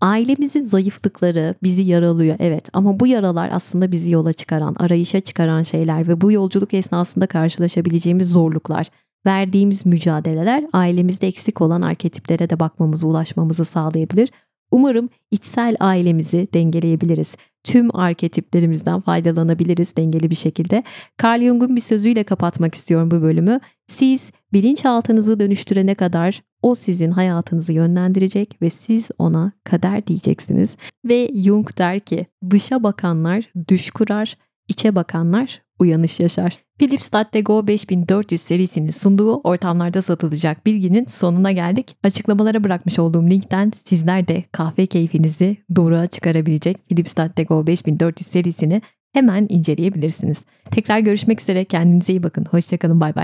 A: Ailemizin zayıflıkları bizi yaralıyor evet ama bu yaralar aslında bizi yola çıkaran, arayışa çıkaran şeyler ve bu yolculuk esnasında karşılaşabileceğimiz zorluklar verdiğimiz mücadeleler ailemizde eksik olan arketiplere de bakmamızı, ulaşmamızı sağlayabilir. Umarım içsel ailemizi dengeleyebiliriz. Tüm arketiplerimizden faydalanabiliriz dengeli bir şekilde. Carl Jung'un bir sözüyle kapatmak istiyorum bu bölümü. Siz bilinçaltınızı dönüştürene kadar o sizin hayatınızı yönlendirecek ve siz ona kader diyeceksiniz. Ve Jung der ki dışa bakanlar düş kurar, içe bakanlar uyanış yaşar. Philips Go 5400 serisinin sunduğu ortamlarda satılacak bilginin sonuna geldik. Açıklamalara bırakmış olduğum linkten sizler de kahve keyfinizi doğruğa çıkarabilecek Philips Go 5400 serisini hemen inceleyebilirsiniz. Tekrar görüşmek üzere kendinize iyi bakın. Hoşçakalın bay bay.